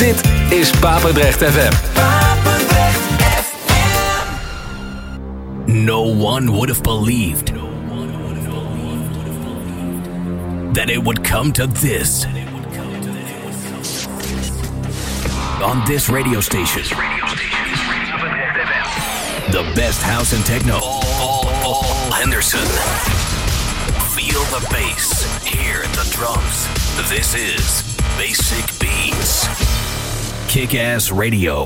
Dit is Papendrecht FM. Papendrecht FM. No one would have believed that it would come to this. On this radio station. The best house and techno. All, all, all Henderson. Feel the bass. Hear the drums. This is Basic Beats. Kick Ass Radio.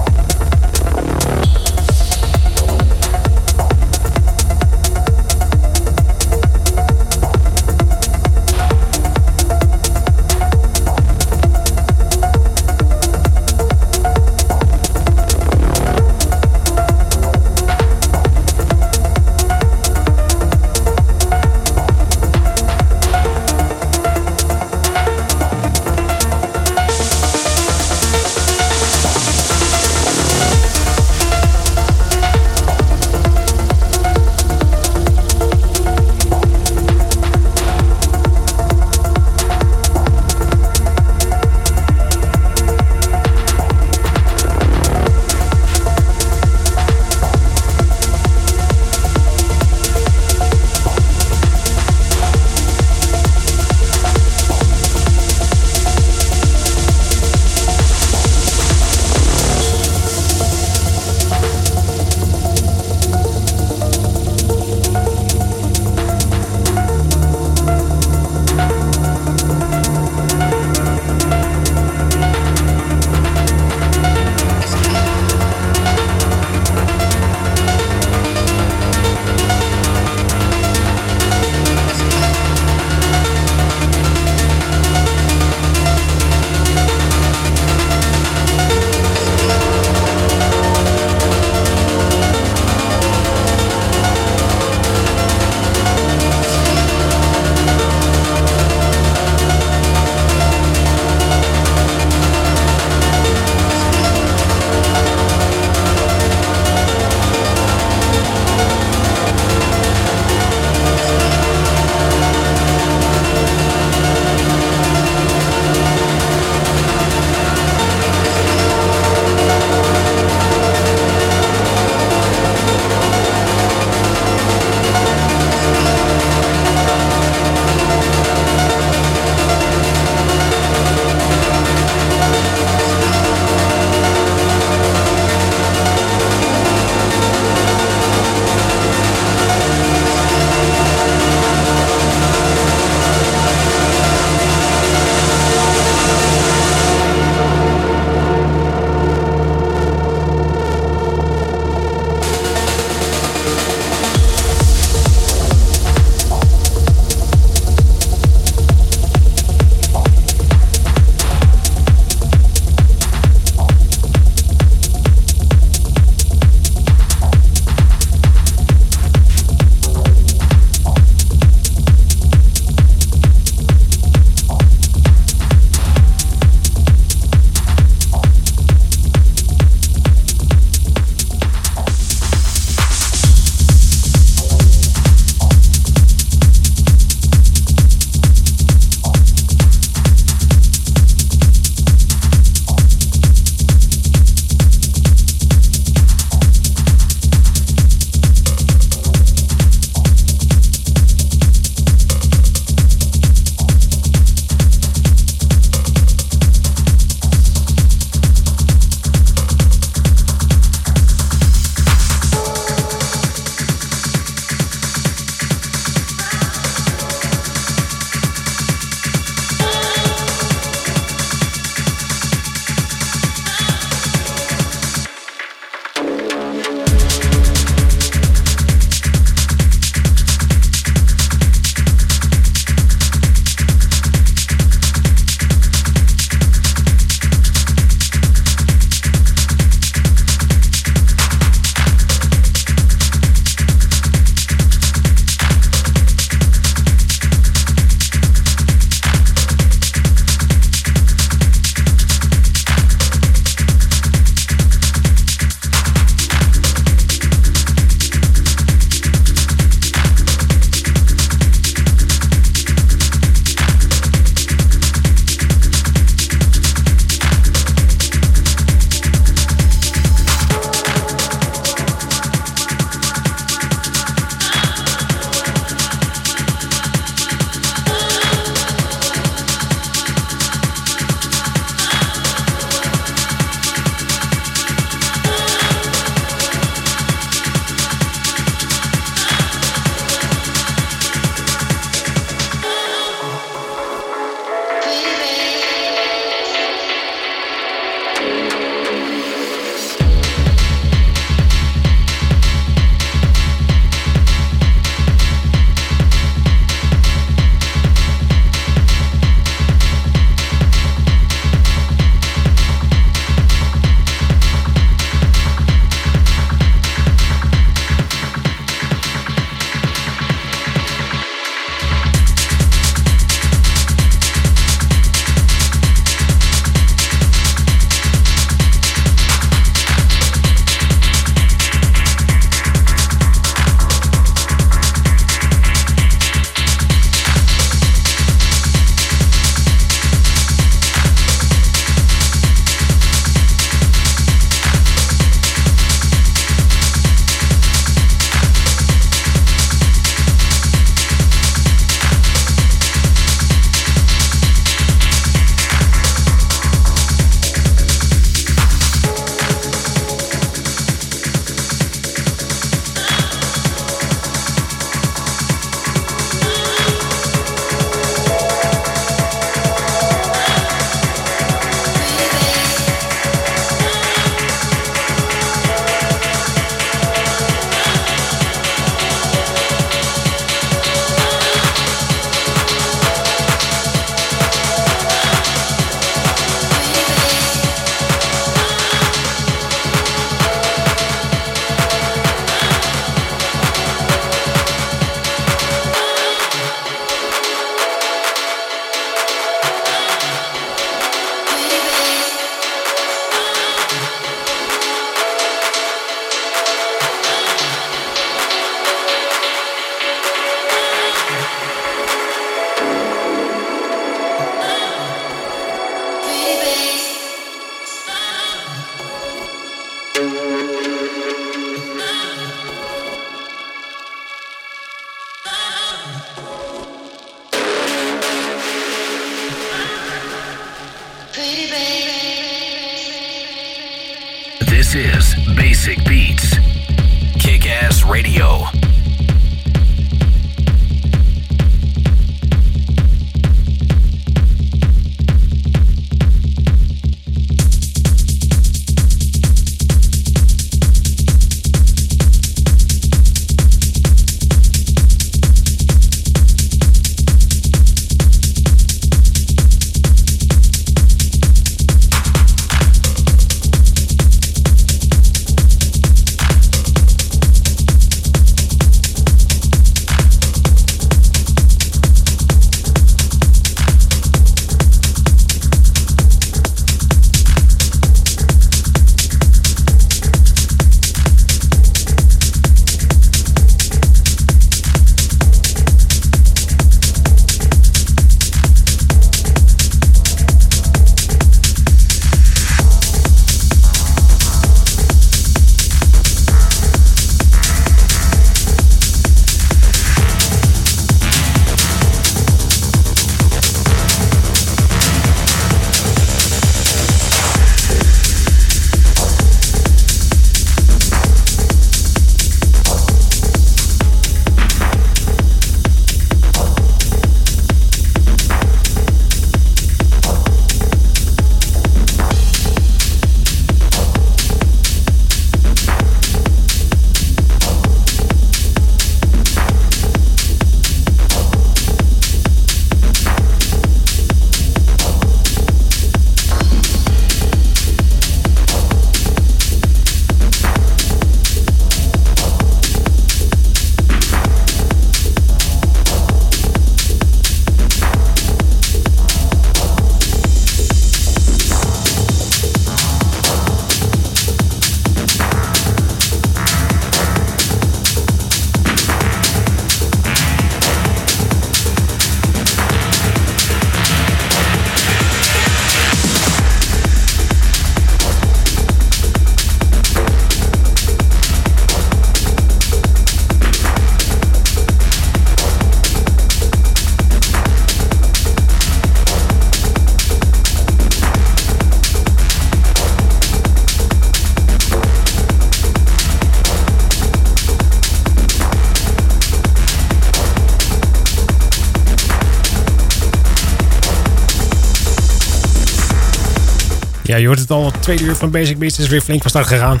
Al, tweede uur van Basic Beats is weer flink van start gegaan.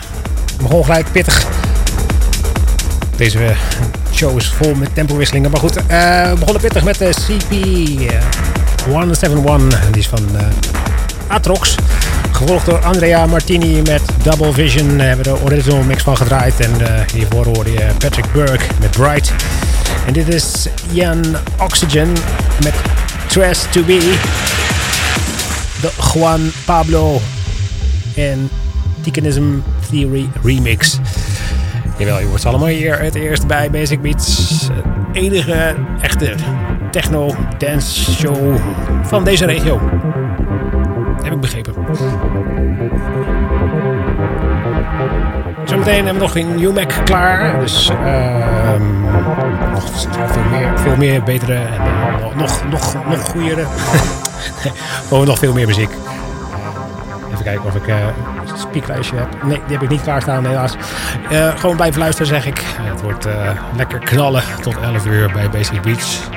Begon gelijk pittig. Deze eh, show is vol met tempowisselingen. Maar goed, uh, we begonnen pittig met de CP171. Die is van Atrox. Gevolgd door Andrea Martini met Double Vision. Hebben we de original mix van gedraaid. En hiervoor hoorde je Patrick Burke met Bright. En dit is Jan Oxygen met Trash to Be de Juan Pablo en Ticanism Theory remix. Jawel, je wordt allemaal hier het eerst bij Basic Beats. Het enige echte techno dance show van deze regio. Heb ik begrepen. Zometeen hebben we nog een UMAC klaar. Dus uh, nog veel meer, veel meer betere en nog, nog, nog goeiere. Gewoon nog veel meer muziek. Even kijken of ik uh, een speaklijstje heb. Nee, die heb ik niet klaarstaan helaas. Uh, gewoon blijven luisteren zeg ik. Het wordt uh, lekker knallen tot 11 uur bij Basic Beach.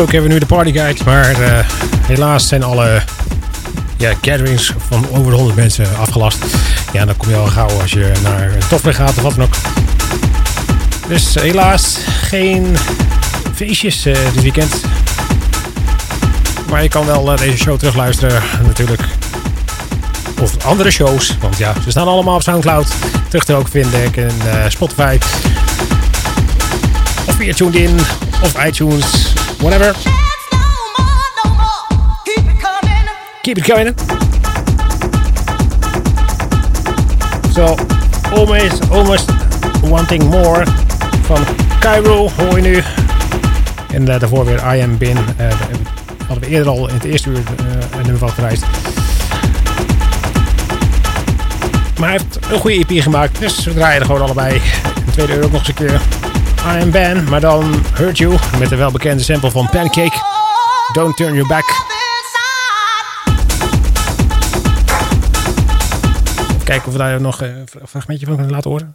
Gesproken hebben we nu de partyguide, maar uh, helaas zijn alle ja, gatherings van over de 100 mensen afgelast. Ja, dan kom je al gauw als je naar een gaat of wat dan ook. Dus helaas geen feestjes uh, dit weekend. Maar je kan wel uh, deze show terugluisteren natuurlijk. Of andere shows, want ja, ze staan allemaal op Soundcloud. Terug te ook vinden ik in Spotify. Of via TuneIn of iTunes, whatever. Keep it coming. So, almost, almost wanting more van Cairo hoor je nu. En uh, daarvoor weer I Am Bin. Uh, hadden we eerder al in het eerste uur een nummer van gereisd. Maar hij heeft een goede EP gemaakt, dus we draaien er gewoon allebei. In tweede uur ook nog eens een keer. I Am Ben, maar dan Hurt You met de welbekende sample van Pancake. Don't Turn Your Back. Even kijken of we daar nog een fragmentje van kunnen laten horen.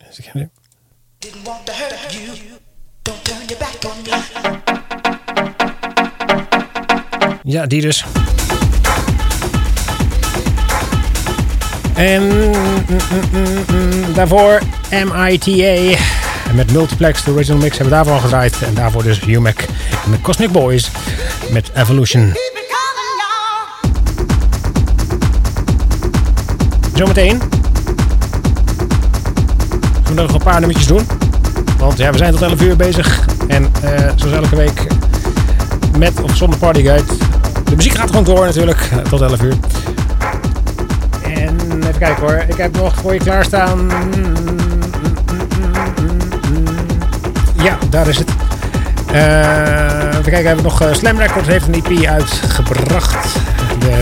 Ja, die dus. En mm, mm, mm, daarvoor MITA met Multiplex, de original mix, hebben we daarvan gedraaid. En daarvoor dus Humac en de Cosmic Boys met Evolution. Zometeen. Zullen we nog een paar nummertjes doen? Want ja, we zijn tot 11 uur bezig. En uh, zoals elke week met of zonder partyguide. De muziek gaat gewoon door natuurlijk. Tot 11 uur. En even kijken hoor. Ik heb nog voor je klaarstaan. Ja, daar is het. Uh, even kijken, hebben we nog uh, Slam Records heeft een EP uitgebracht. De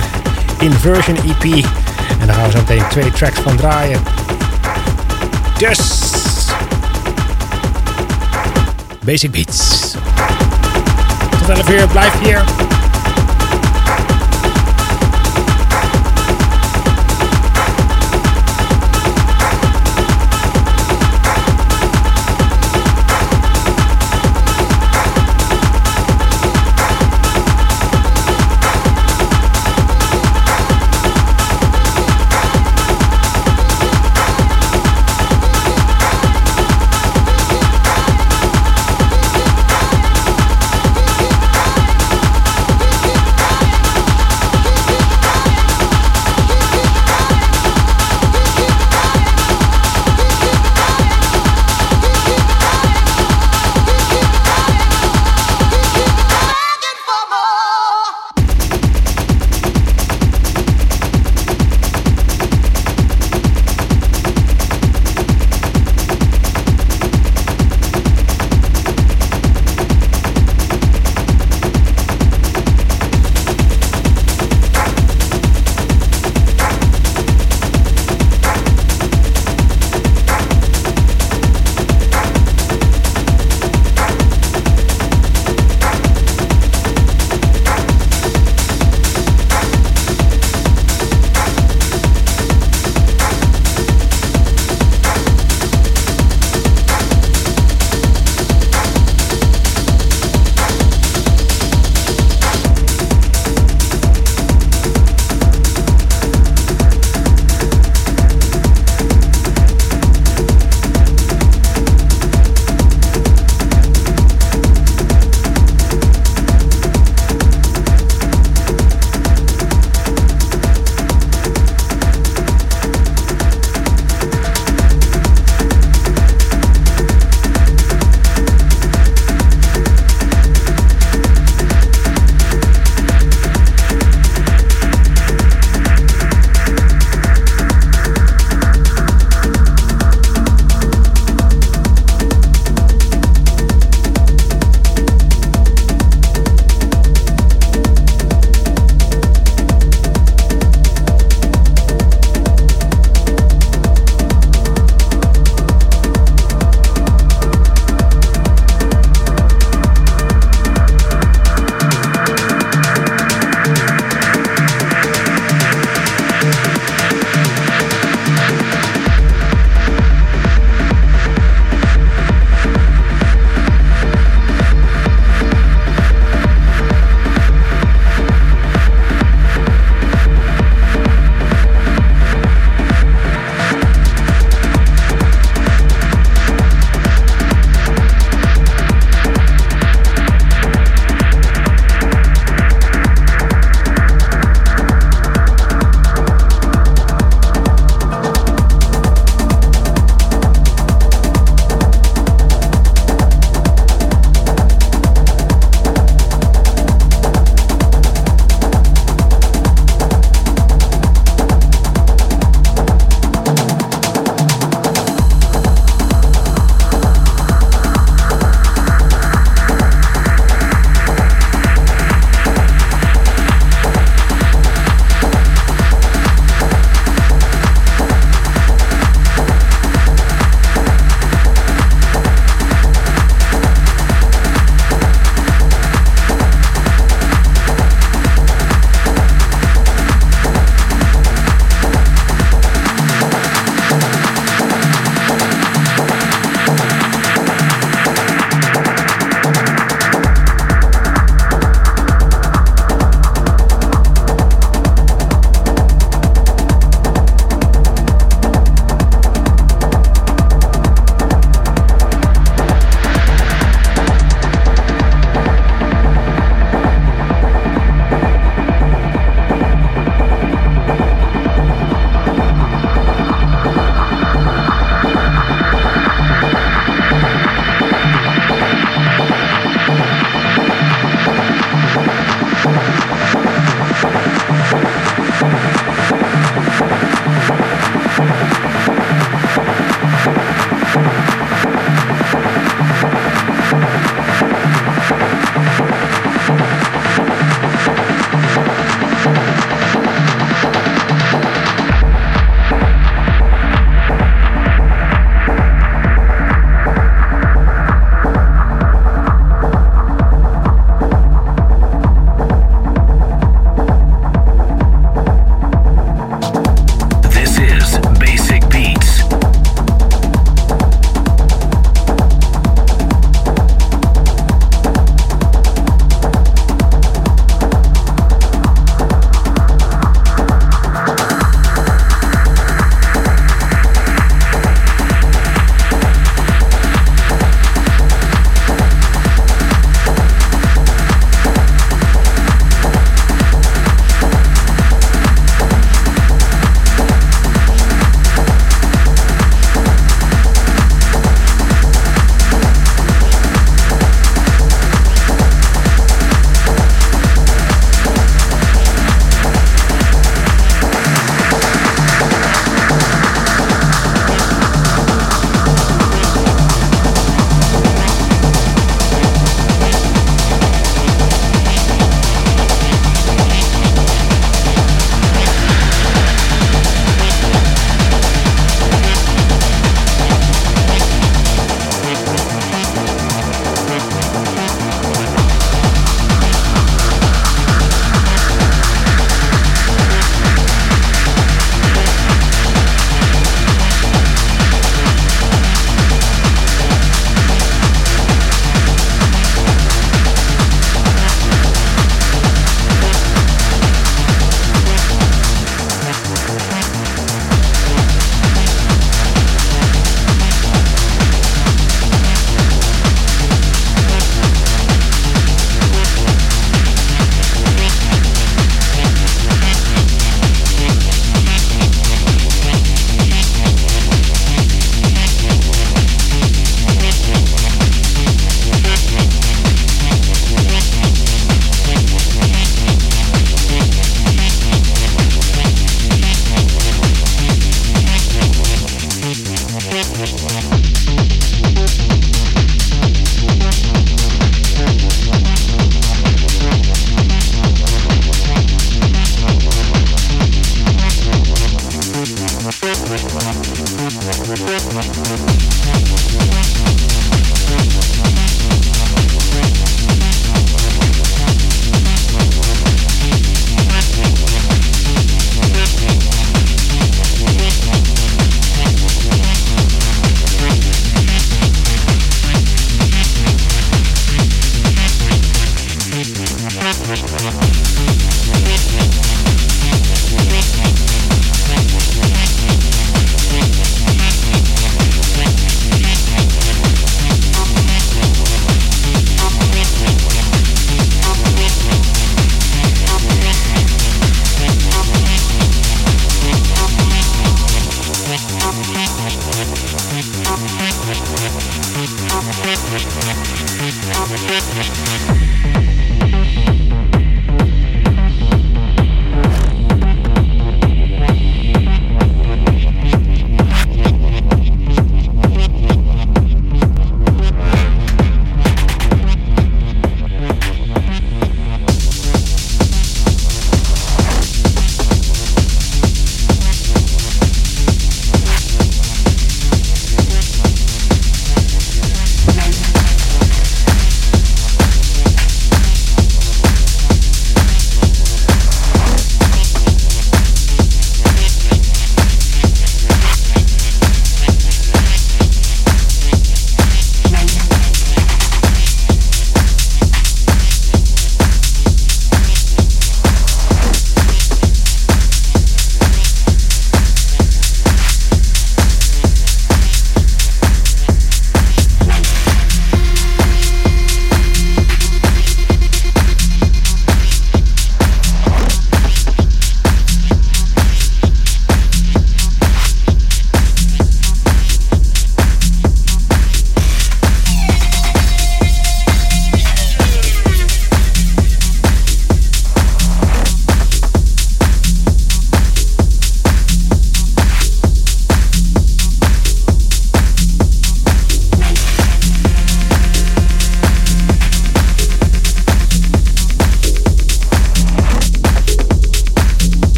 Inversion EP. En daar gaan we zo meteen twee tracks van draaien. Dus. Basic Beats. Tot 11 uur, blijf hier.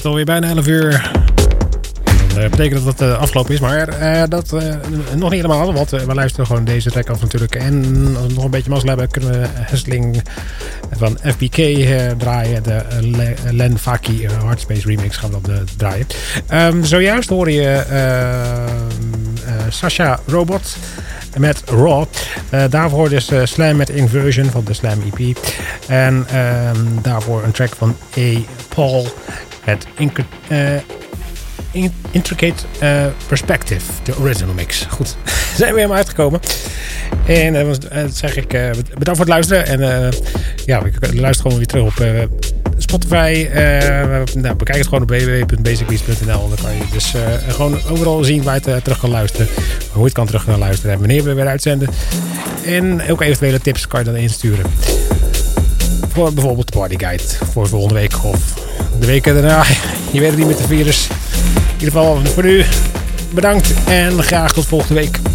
Is het alweer bijna 11 uur. Dat betekent dat het uh, afgelopen is, maar uh, dat nog niet helemaal. Want we luisteren gewoon deze track af natuurlijk. En nog een beetje mazzel hebben, kunnen we Hessling van FBK draaien. De Len Faki Hardspace remix gaan we op draaien. Um, zojuist hoor je Sasha Robot met Raw. Daarvoor dus uh, Slam met Inversion van de Slam EP. En uh, daarvoor een track van A. Paul Inc uh, Intricate Perspective, de original mix. Goed, zijn we helemaal uitgekomen. En dan zeg ik bedankt voor het luisteren. En ja, luister gewoon weer terug op Spotify. nou, bekijk het gewoon op www.basicbeats.nl. Dan kan je dus gewoon overal zien waar je het terug kan luisteren. Hoe het kan terug gaan luisteren. En wanneer we weer uitzenden. En ook eventuele tips kan je dan insturen. voor bijvoorbeeld de Partyguide voor volgende week of de weken daarna. Je weet het niet met de virus. In ieder geval voor nu bedankt en graag tot volgende week.